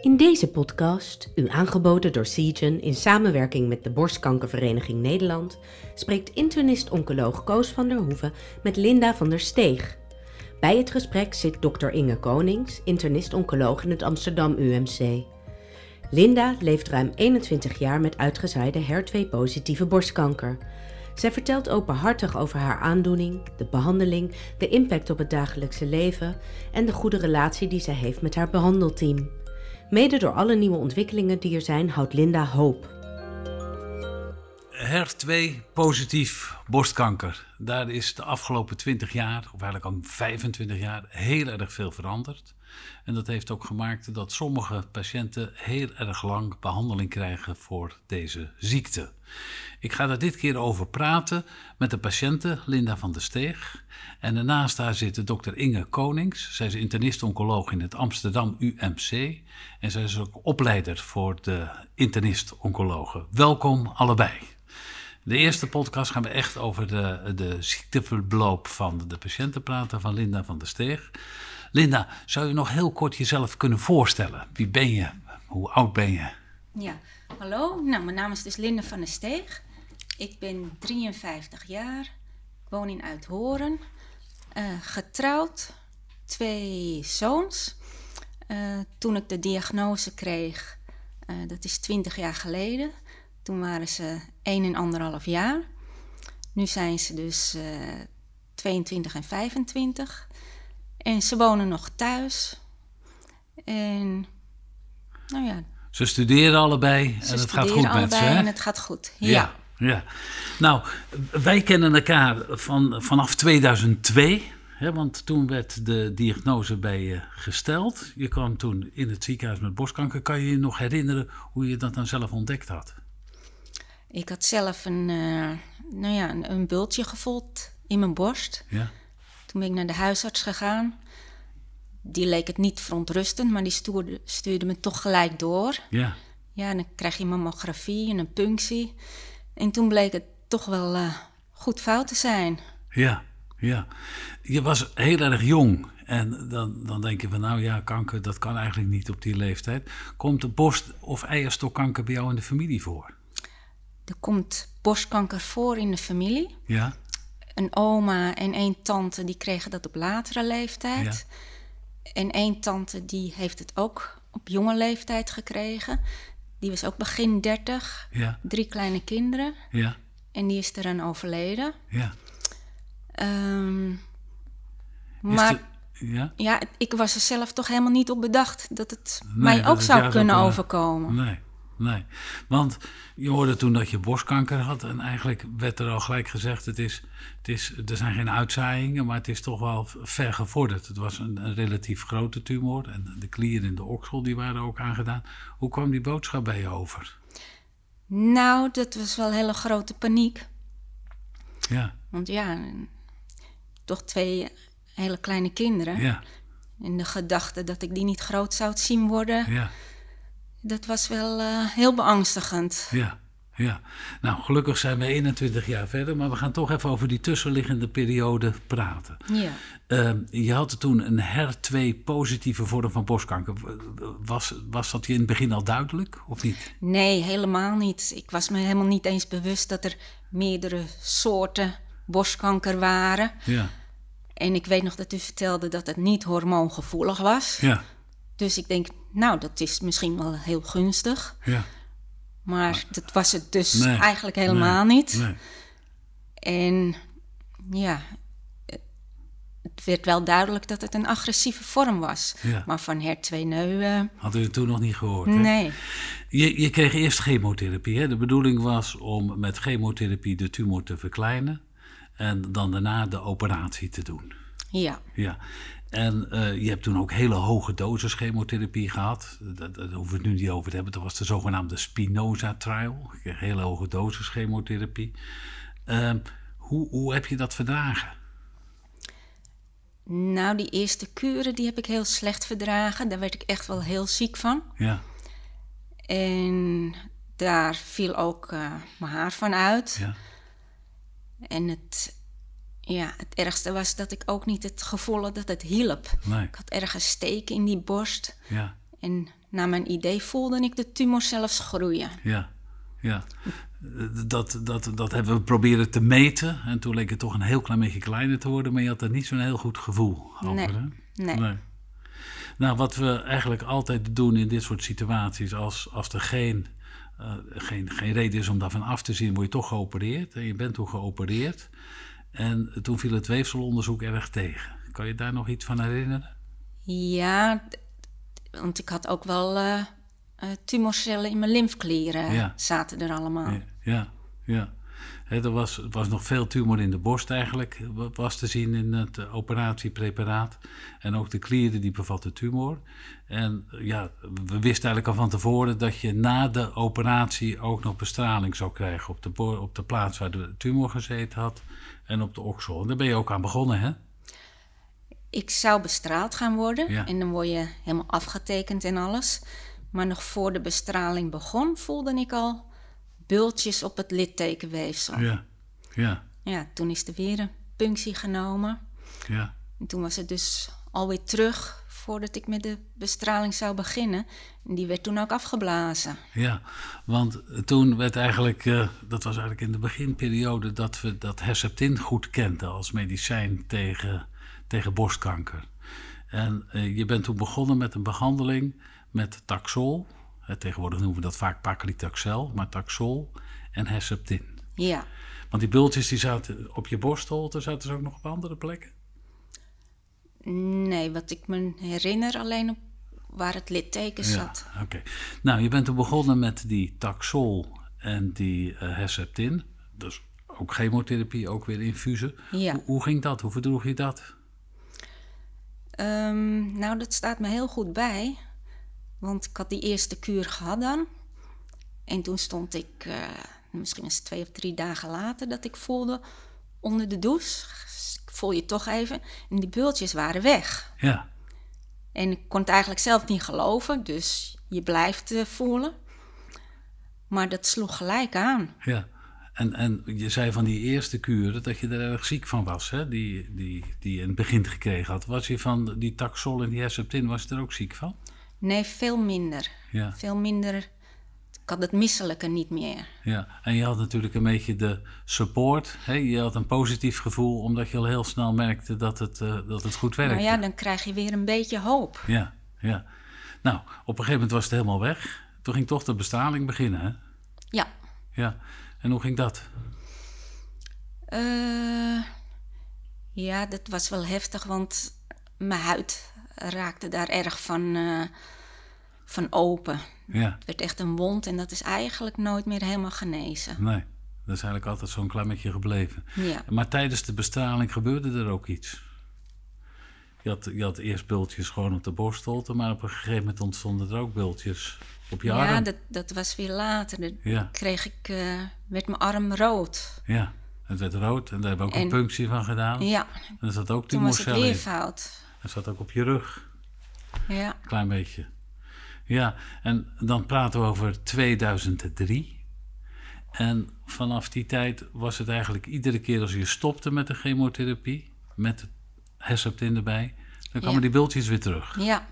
In deze podcast, u aangeboden door Seagen in samenwerking met de Borstkankervereniging Nederland, spreekt internist-oncoloog Koos van der Hoeven met Linda van der Steeg. Bij het gesprek zit dokter Inge Konings, internist-oncoloog in het Amsterdam UMC. Linda leeft ruim 21 jaar met uitgezaaide HER2-positieve borstkanker. Zij vertelt openhartig over haar aandoening, de behandeling, de impact op het dagelijkse leven en de goede relatie die zij heeft met haar behandelteam. Mede door alle nieuwe ontwikkelingen die er zijn, houdt Linda hoop. HER2 positief borstkanker. Daar is de afgelopen 20 jaar, of eigenlijk al 25 jaar, heel erg veel veranderd. En dat heeft ook gemaakt dat sommige patiënten heel erg lang behandeling krijgen voor deze ziekte. Ik ga daar dit keer over praten met de patiënte Linda van der Steeg. En daarnaast daar zit dokter Inge Konings. Zij is internist-oncoloog in het Amsterdam UMC. En zij is ook opleider voor de internist-oncologen. Welkom allebei. De eerste podcast gaan we echt over de, de ziekteverloop van de patiënten praten van Linda van der Steeg. Linda, zou je nog heel kort jezelf kunnen voorstellen? Wie ben je? Hoe oud ben je? Ja, hallo. Nou, mijn naam is dus Linda van der Steeg. Ik ben 53 jaar. Ik woon in Uithoren. Uh, getrouwd. Twee zoons. Uh, toen ik de diagnose kreeg, uh, dat is 20 jaar geleden. Toen waren ze 1 en 1,5 jaar. Nu zijn ze dus 22 en 25. En ze wonen nog thuis. En nou ja. Ze studeren allebei en het gaat goed met ze. Hè? En het gaat goed, ja. ja. Nou, wij kennen elkaar van, vanaf 2002. Hè, want toen werd de diagnose bij je gesteld. Je kwam toen in het ziekenhuis met borstkanker. Kan je je nog herinneren hoe je dat dan zelf ontdekt had? Ik had zelf een, uh, nou ja, een, een bultje gevoeld in mijn borst. Ja. Toen ben ik naar de huisarts gegaan. Die leek het niet verontrustend, maar die stuurde, stuurde me toch gelijk door. Ja. Ja, en dan krijg je mammografie en een punctie. En toen bleek het toch wel uh, goed fout te zijn. Ja, ja. Je was heel erg jong. En dan, dan denk je van, nou ja, kanker, dat kan eigenlijk niet op die leeftijd. Komt de borst- of eierstokkanker bij jou in de familie voor? Er komt borstkanker voor in de familie. Ja een oma en één tante die kregen dat op latere leeftijd. En één tante die heeft het ook op jonge leeftijd gekregen. Die was ook begin 30. Ja. Drie kleine kinderen. Ja. En die is eraan overleden. Ja. Um, maar ja? ja, ik was er zelf toch helemaal niet op bedacht dat het mij ook zou kunnen overkomen. Nee nee. Want je hoorde toen dat je borstkanker had en eigenlijk werd er al gelijk gezegd: het is, het is, er zijn geen uitzaaiingen, maar het is toch wel ver gevorderd. Het was een, een relatief grote tumor en de klieren in de oksel die waren ook aangedaan. Hoe kwam die boodschap bij je over? Nou, dat was wel hele grote paniek. Ja. Want ja, toch twee hele kleine kinderen. Ja. En de gedachte dat ik die niet groot zou zien worden. Ja dat was wel uh, heel beangstigend. Ja, ja. Nou, gelukkig zijn we 21 jaar verder, maar we gaan toch even over die tussenliggende periode praten. Ja. Uh, je had toen een HER2-positieve vorm van borstkanker. Was, was dat je in het begin al duidelijk, of niet? Nee, helemaal niet. Ik was me helemaal niet eens bewust dat er meerdere soorten borstkanker waren. Ja. En ik weet nog dat u vertelde dat het niet hormoongevoelig was. Ja. Dus ik denk, nou, dat is misschien wel heel gunstig. Ja. Maar dat was het dus eigenlijk helemaal niet. Nee. En ja, het werd wel duidelijk dat het een agressieve vorm was. Ja. Maar van HER2 neu... Uh, Hadden we het toen nog niet gehoord? Nee. Hè? Je, je kreeg eerst chemotherapie. Hè? De bedoeling was om met chemotherapie de tumor te verkleinen... en dan daarna de operatie te doen. Ja. ja. En uh, je hebt toen ook hele hoge dosis chemotherapie gehad. Daar, daar hoeven we het nu niet over te hebben. Dat was de zogenaamde Spinoza-trial. Je kreeg hele hoge dosis chemotherapie. Uh, hoe, hoe heb je dat verdragen? Nou, die eerste kuren die heb ik heel slecht verdragen. Daar werd ik echt wel heel ziek van. Ja. En daar viel ook uh, mijn haar van uit. Ja. En het, ja, het ergste was dat ik ook niet het gevoel had dat het hielp. Nee. Ik had ergens steken in die borst. Ja. En naar mijn idee voelde ik de tumor zelfs groeien. Ja, ja. Dat, dat, dat hebben we proberen te meten. En toen leek het toch een heel klein beetje kleiner te worden. Maar je had er niet zo'n heel goed gevoel over. Nee, hè? nee. Nou, wat we eigenlijk altijd doen in dit soort situaties, als, als er geen, eh, geen, geen reden is om daarvan af te zien, word je toch geopereerd. En je bent toen geopereerd. En toen viel het weefselonderzoek erg tegen. Kan je daar nog iets van herinneren? Ja, want ik had ook wel eh, eh, tumorcellen in mijn lymfeklieren. Ja. Zaten er allemaal. Ja, ja. ja. Hè, er was, was nog veel tumor in de borst eigenlijk, wa- was te zien in het eh, operatiepreparaat. En ook de klieren die bevatten tumor. En eh, ja, we wisten eigenlijk al van tevoren dat je na de operatie ook nog bestraling zou krijgen op de, op de plaats waar de tumor gezeten had en op de oksel. En daar ben je ook aan begonnen, hè? Ik zou bestraald gaan worden Ja. en dan word je helemaal afgetekend en alles. Maar nog voor de bestraling begon, voelde ik al bultjes op het littekenweefsel. Ja. Ja, ja, toen is er weer een punctie genomen. ja. En toen was het dus alweer terug voordat ik met de bestraling zou beginnen. En die werd toen ook afgeblazen. Ja, want toen werd eigenlijk, eh, dat was eigenlijk in de beginperiode dat we dat Herceptin goed kenden als medicijn tegen, tegen borstkanker. En eh, je bent toen begonnen met een behandeling met Taxol. Tegenwoordig noemen we dat vaak paclitaxel, maar Taxol en Herceptin. Ja, Want die bultjes die zaten op je borstholte, zaten ze ook nog op andere plekken? nee, wat ik me herinner alleen op waar het litteken zat. Ja, oké. Nou, je bent toen begonnen met die Taxol en die eh Herceptin. Dus ook chemotherapie, ook weer infusen. Ja. Hoe, hoe ging dat? Hoe verdroeg je dat? Ehm, nou, dat staat me heel goed bij. Want ik had die eerste kuur gehad dan. En toen stond ik, eh, misschien het twee of drie dagen later, dat ik voelde onder de douche. Ik voel je toch even. En die bultjes waren weg. Ja, En ik kon het eigenlijk zelf niet geloven, dus je blijft eh, voelen. Maar dat sloeg gelijk aan. ja. En, en je zei van die eerste kuren dat je er erg ziek van was, hè? Die, die, die je in het begin gekregen had. Was je van die Taxol en die Herceptin, was je er ook ziek van? Nee, veel minder. Ja. Veel minder. Ik had het misselijke niet meer. Ja, en je had natuurlijk een beetje de support. Hè? Je had een positief gevoel, omdat je al heel snel merkte dat het, eh, dat het goed werkte. Nou ja, dan krijg je weer een beetje hoop. Ja, ja. Nou, op een gegeven moment was het helemaal weg. Toen ging toch de bestraling beginnen, hè? Ja. Ja. En hoe ging dat? Eh, ja, dat was wel heftig, want mijn huid raakte daar erg van, eh, van open. Ja, Het werd echt een wond en dat is eigenlijk nooit meer helemaal genezen. nee. Dat is eigenlijk altijd zo'n klammetje gebleven. Ja. Maar tijdens de bestraling gebeurde er ook iets. Je had, je had eerst bultjes gewoon op de borstholte, maar op een gegeven moment ontstonden er ook bultjes op je Ja, arm. dat, dat was weer later. Dan Ja. kreeg ik, eh, werd mijn arm rood. Ja, het werd rood en daar hebben we ook En- een punctie van gedaan. Ja, En er zat ook toen was het Er zat ook op je rug. Ja. Klein beetje. Ja, en dan praten we over 2003. En vanaf die tijd was het eigenlijk iedere keer als je stopte met de chemotherapie, met het Herceptin erbij, dan kwamen Ja. die bultjes weer terug. Ja,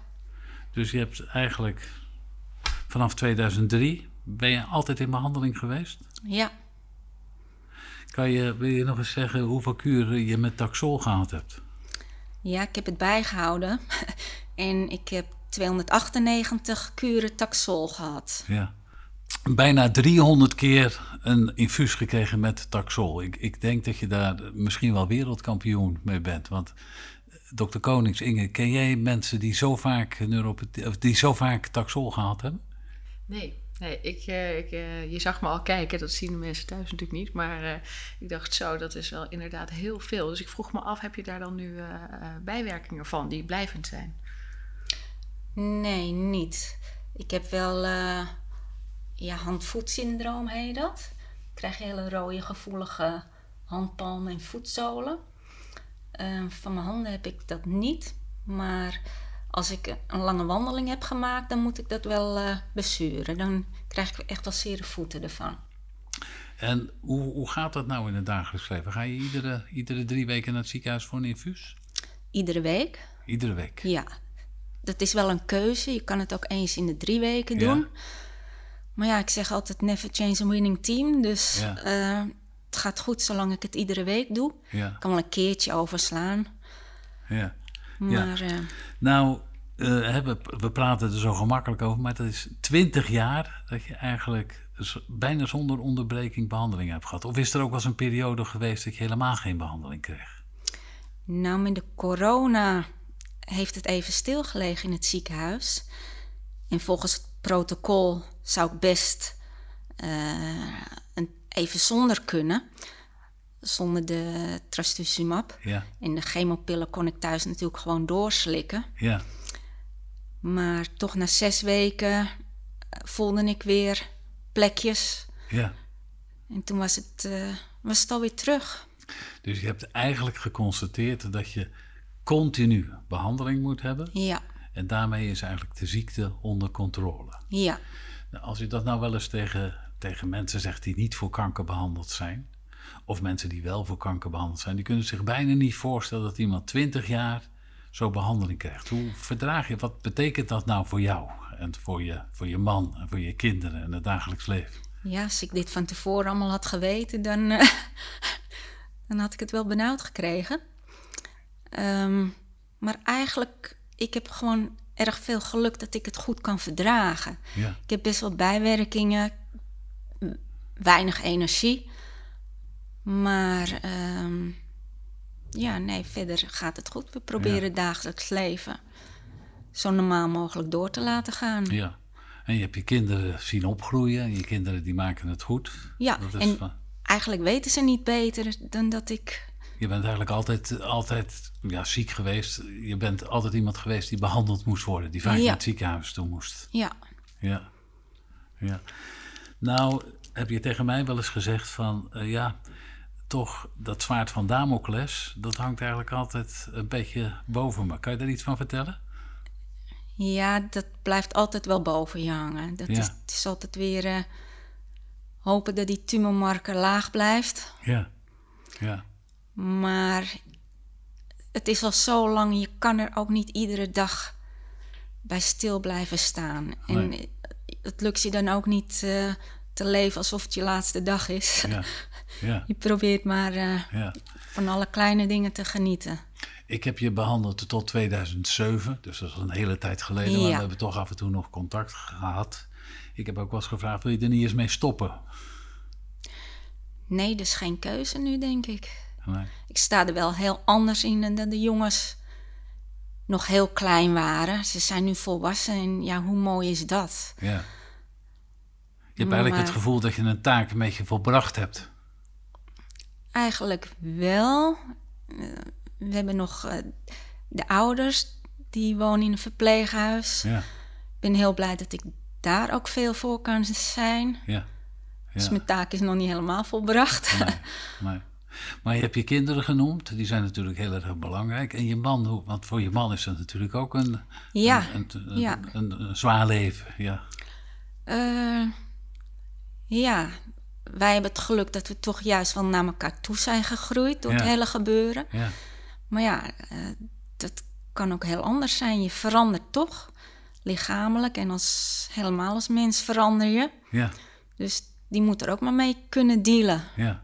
Dus je hebt eigenlijk vanaf 2003 ben je altijd in behandeling geweest. ja. Kan je, wil je nog eens zeggen hoeveel kuren je met Taxol gehad hebt? Ja, ik heb het bijgehouden. en ik heb 298 kuren taxol gehad. Ja. Bijna 300 keer een infuus gekregen met Taxol. Ik, ik denk dat je daar misschien wel wereldkampioen mee bent. Want eh, dokter Konings, Inge, ken jij mensen die zo vaak, neuropathie, of die zo vaak Taxol gehad hebben? Nee, nee ik, eh, ik, eh, je zag me al kijken, dat zien de mensen thuis natuurlijk niet. Maar eh, ik dacht zo, dat is wel inderdaad heel veel. Dus ik vroeg me af, heb je daar dan nu bijwerkingen van die blijvend zijn? Nee, niet. Ik heb wel eh ja, hand-voetsyndroom heet dat. Ik krijg hele rode gevoelige handpalmen en voetzolen. Van mijn handen heb ik dat niet. Maar als ik een lange wandeling heb gemaakt, dan moet ik dat wel eh besturen. Dan krijg ik echt wel zere voeten ervan. En hoe, hoe gaat dat nou in het dagelijks leven? Ga je iedere, iedere drie weken naar het ziekenhuis voor een infuus? Iedere week? Iedere week? Ja. dat is wel een keuze. Je kan het ook eens in de drie weken Ja. doen. Maar ja, ik zeg altijd never change a winning team. Dus Ja. eh, het gaat goed zolang ik het iedere week doe. Ja, Ik kan wel een keertje overslaan. ja. Maar eh, Nou, eh, we, praten er zo gemakkelijk over, maar dat is 20 jaar dat je eigenlijk bijna zonder onderbreking behandeling hebt gehad. Of is er ook wel eens een periode geweest dat je helemaal geen behandeling kreeg? nou, met de corona heeft het even stilgelegen in het ziekenhuis. En volgens het protocol zou ik best eh, een, even zonder kunnen. Zonder de trastuzumab. Ja, En de chemopillen kon ik thuis natuurlijk gewoon doorslikken. ja, Maar toch na zes weken eh, voelde ik weer plekjes. ja. En toen was het, eh, was het alweer terug. Dus je hebt eigenlijk geconstateerd dat je continu behandeling moet hebben. Ja, En daarmee is eigenlijk de ziekte onder controle. ja. Nou, als je dat nou wel eens tegen, tegen mensen zegt die niet voor kanker behandeld zijn, of mensen die wel voor kanker behandeld zijn, die kunnen zich bijna niet voorstellen dat iemand 20 jaar zo behandeling krijgt. Hoe verdraag je, wat betekent dat nou voor jou en voor je, voor je man en voor je kinderen en het dagelijks leven? Ja, als ik dit van tevoren allemaal had geweten, dan, eh, dan had ik het wel benauwd gekregen. Ehm, maar eigenlijk, ik heb gewoon erg veel geluk dat ik het goed kan verdragen. Ja, Ik heb best wel bijwerkingen, weinig energie. Maar ehm, ja, nee, verder gaat het goed. We proberen dagelijks leven zo normaal mogelijk door te laten gaan. ja. En je hebt je kinderen zien opgroeien en je kinderen die maken het goed. Ja, Dat is en van- eigenlijk weten ze niet beter dan dat ik. Je bent eigenlijk altijd, altijd ja, ziek geweest. Je bent altijd iemand geweest die behandeld moest worden, die vaak Ja. naar het ziekenhuis toe moest. Ja, Ja. ja. Nou, heb je tegen mij wel eens gezegd van, eh, ja, toch dat zwaard van Damocles, dat hangt eigenlijk altijd een beetje boven me. Kan je daar iets van vertellen? ja, dat blijft altijd wel boven je hangen. Dat Ja. is, het is altijd weer eh, hopen dat die tumormarker laag blijft. Ja. Ja. Maar het is al zo lang, je kan er ook niet iedere dag bij stil blijven staan. En het lukt je dan ook niet eh, te leven alsof het je laatste dag is. Ja. Ja. Je probeert maar eh, ja. van alle kleine dingen te genieten. Ik heb je behandeld tot 2007, dus dat is een hele tijd geleden, maar we hebben toch af en toe nog contact gehad. Ik heb ook wel eens gevraagd, wil je er niet eens mee stoppen? Nee, dus geen keuze nu, denk ik. Nee. Ik sta er wel heel anders in dan de jongens nog heel klein waren. Ze zijn nu volwassen en ja, hoe mooi is dat? Ja. Je hebt eigenlijk het gevoel dat je een taak een beetje volbracht hebt. Eigenlijk wel. Eh, we hebben nog eh, de ouders, die wonen in een verpleeghuis. Ja, Ik ben heel blij dat ik daar ook veel voor kan zijn. ja. Dus mijn taak is nog niet helemaal volbracht. Nee, nee. Maar je hebt je kinderen genoemd, die zijn natuurlijk heel erg belangrijk. En je man, want voor je man is dat natuurlijk ook een, Ja, een, een, een- ja. een- een zwaar leven. Ja, Eh, ja, wij hebben het geluk dat we toch juist wel naar elkaar toe zijn gegroeid door Ja. het hele gebeuren. ja, Maar ja, eh, dat kan ook heel anders zijn. Je verandert toch lichamelijk en als, helemaal als mens verander je. ja, Dus die moet er ook maar mee kunnen dealen. ja.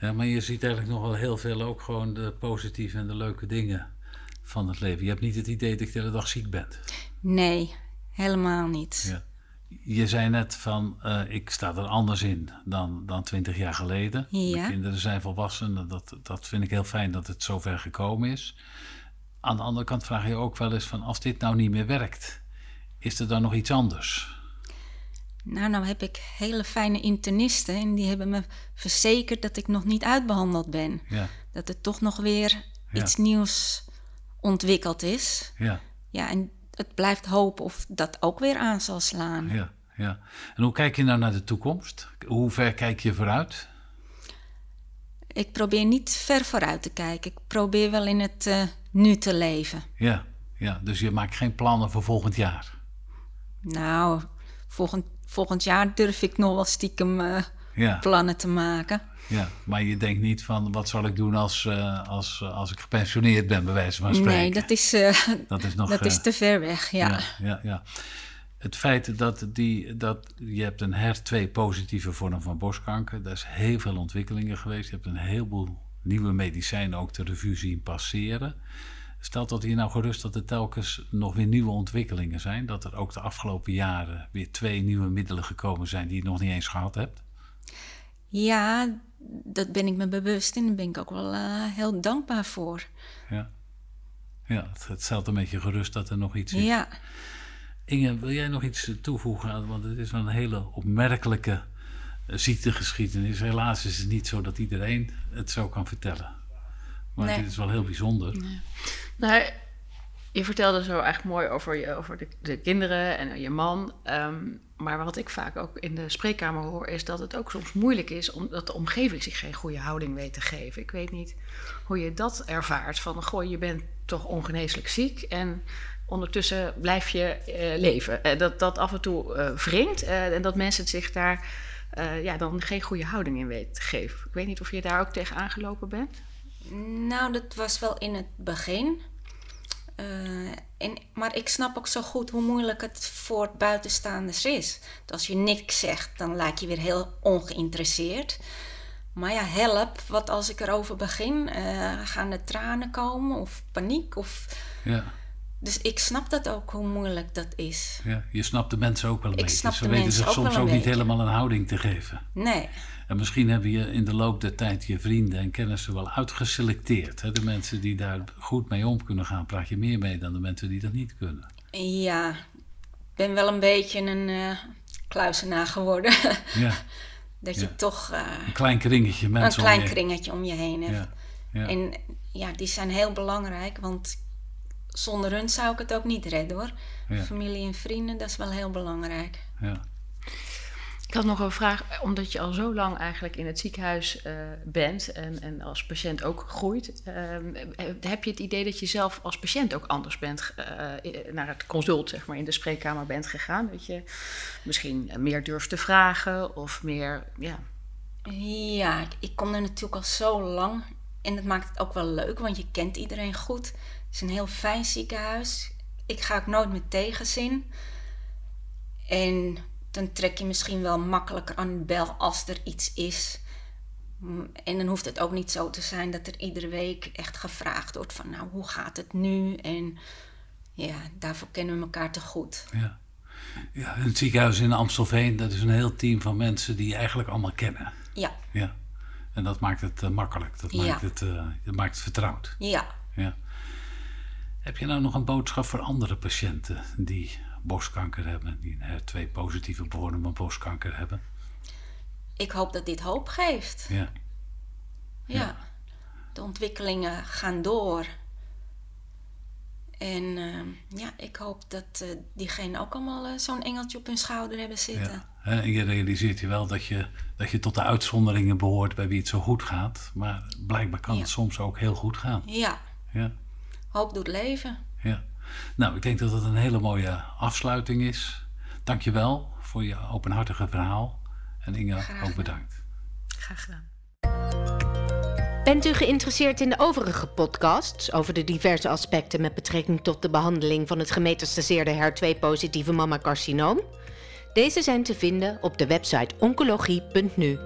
ja. Maar je ziet eigenlijk nog wel heel veel ook gewoon de positieve en de leuke dingen van het leven. Je hebt niet het idee dat je de hele dag ziek bent. Nee, helemaal niet. Ja. Je zei net van, eh, ik sta er anders in dan, dan 20 jaar geleden. Ja. De kinderen zijn volwassen. Dat, dat vind ik heel fijn dat het zover gekomen is. Aan de andere kant vraag je ook wel eens van, als dit nou niet meer werkt, is er dan nog iets anders? Nou, nou heb ik hele fijne internisten en die hebben me verzekerd dat ik nog niet uitbehandeld ben. Ja, Dat er toch nog weer Ja. iets nieuws ontwikkeld is. ja, Ja, en het blijft hopen of dat ook weer aan zal slaan. ja, ja. En hoe kijk je nou naar de toekomst? Hoe ver kijk je vooruit? Ik probeer niet ver vooruit te kijken. Ik probeer wel in het eh, nu te leven. Ja, ja, dus je maakt geen plannen voor volgend jaar. Nou, volgend, volgend jaar durf ik nog wel stiekem eh, Ja. plannen te maken. Ja, maar je denkt niet van wat zal ik doen als, eh, als, als ik gepensioneerd ben, bij wijze van spreken. Nee, dat is, eh, dat is nog. dat is eh, te ver weg, ja. ja, ja, ja. Het feit dat, die, dat je hebt een HER2 positieve vorm van borstkanker, daar is heel veel ontwikkelingen geweest. Je hebt een heleboel nieuwe medicijnen ook de revue zien passeren. Stelt dat hier nou gerust dat er telkens nog weer nieuwe ontwikkelingen zijn? Dat er ook de afgelopen jaren weer twee nieuwe middelen gekomen zijn die je nog niet eens gehad hebt? Ja, dat ben ik me bewust en daar ben ik ook wel eh, heel dankbaar voor. Ja, ja het, het stelt een beetje gerust dat er nog iets is. Ja. Inge, wil jij nog iets toevoegen? Want het is wel een hele opmerkelijke eh, ziektegeschiedenis. Helaas is het niet zo dat iedereen het zo kan vertellen. Maar Nee. dit is wel heel bijzonder. Nou, je vertelde zo eigenlijk mooi over, je, over de, de kinderen en je man. Ehm, maar wat ik vaak ook in de spreekkamer hoor, is dat het ook soms moeilijk is omdat de omgeving zich geen goede houding weet te geven. Ik weet niet hoe je dat ervaart. Van goh, je bent toch ongeneeslijk ziek en ondertussen blijf je eh, leven. Eh, dat dat af en toe eh wringt en dat mensen zich daar ja, dan geen goede houding in weten te geven. Ik weet niet of je daar ook tegen aangelopen bent. Nou, dat was wel in het begin. Eh, en, maar ik snap ook zo goed hoe moeilijk het voor buitenstaanders is. Dat als je niks zegt, dan lijkt je weer heel ongeïnteresseerd. Maar ja, help, wat als ik erover begin? Eh, gaan er tranen komen of paniek? Of... Ja, Dus ik snap dat ook, hoe moeilijk dat is. ja. Je snapt de mensen ook wel een Ik beetje. snap Ze de weten zich soms een ook niet helemaal een houding te geven. Nee, En misschien hebben je in de loop der tijd je vrienden en kennissen wel uitgeselecteerd. Hè? De mensen die daar goed mee om kunnen gaan, praat je meer mee dan de mensen die dat niet kunnen. ja, ik ben wel een beetje een eh kluizenaar geworden. Ja, dat Ja. je toch eh, een klein kringetje een mensen. om klein je- kringetje om je heen hebt. Ja. En ja, die zijn heel belangrijk, want zonder hun zou ik het ook niet redden hoor. Ja. Familie en vrienden, dat is wel heel belangrijk. ja. Ik had nog een vraag, omdat je al zo lang eigenlijk in het ziekenhuis eh, bent en, en als patiënt ook groeit. ehm, heb je het idee dat je zelf als patiënt ook anders bent eh, naar het consult, zeg maar, in de spreekkamer bent gegaan? Dat je misschien meer durft te vragen of meer, ja. Ja, ik kom er natuurlijk al zo lang en dat maakt het ook wel leuk, want je kent iedereen goed. Het is een heel fijn ziekenhuis. Ik ga ook nooit met tegenzin. En dan trek je misschien wel makkelijker aan de bel als er iets is. Mm, En dan hoeft het ook niet zo te zijn dat er iedere week echt gevraagd wordt van nou, hoe gaat het nu? En ja, daarvoor kennen we elkaar te goed. Ja. ja, het ziekenhuis in Amstelveen, dat is een heel team van mensen die je eigenlijk allemaal kennen. Ja, Ja. En dat maakt het eh, makkelijk, dat Ja. maakt, het, eh, dat maakt het vertrouwd. ja. Ja. Heb je nou nog een boodschap voor andere patiënten die borstkanker hebben, die een HER2-positieve vorm van borstkanker hebben? Ik hoop dat dit hoop geeft. Ja, Ja. De ontwikkelingen gaan door. En eh, ja, ik hoop dat eh diegenen ook allemaal eh, zo'n engeltje op hun schouder hebben zitten. ja. En je realiseert je wel dat je, dat je tot de uitzonderingen behoort bij wie het zo goed gaat. Maar blijkbaar kan Ja. het soms ook heel goed gaan. Ja, Ja, hoop doet leven. ja. Nou, ik denk dat het een hele mooie afsluiting is. Dank je wel voor je openhartige verhaal. En Inge, ook bedankt. Graag gedaan. Bent u geïnteresseerd in de overige podcasts over de diverse aspecten met betrekking tot de behandeling van het gemetastaseerde HER2-positieve mammacarcinoom? Deze zijn te vinden op de website oncologie.nu.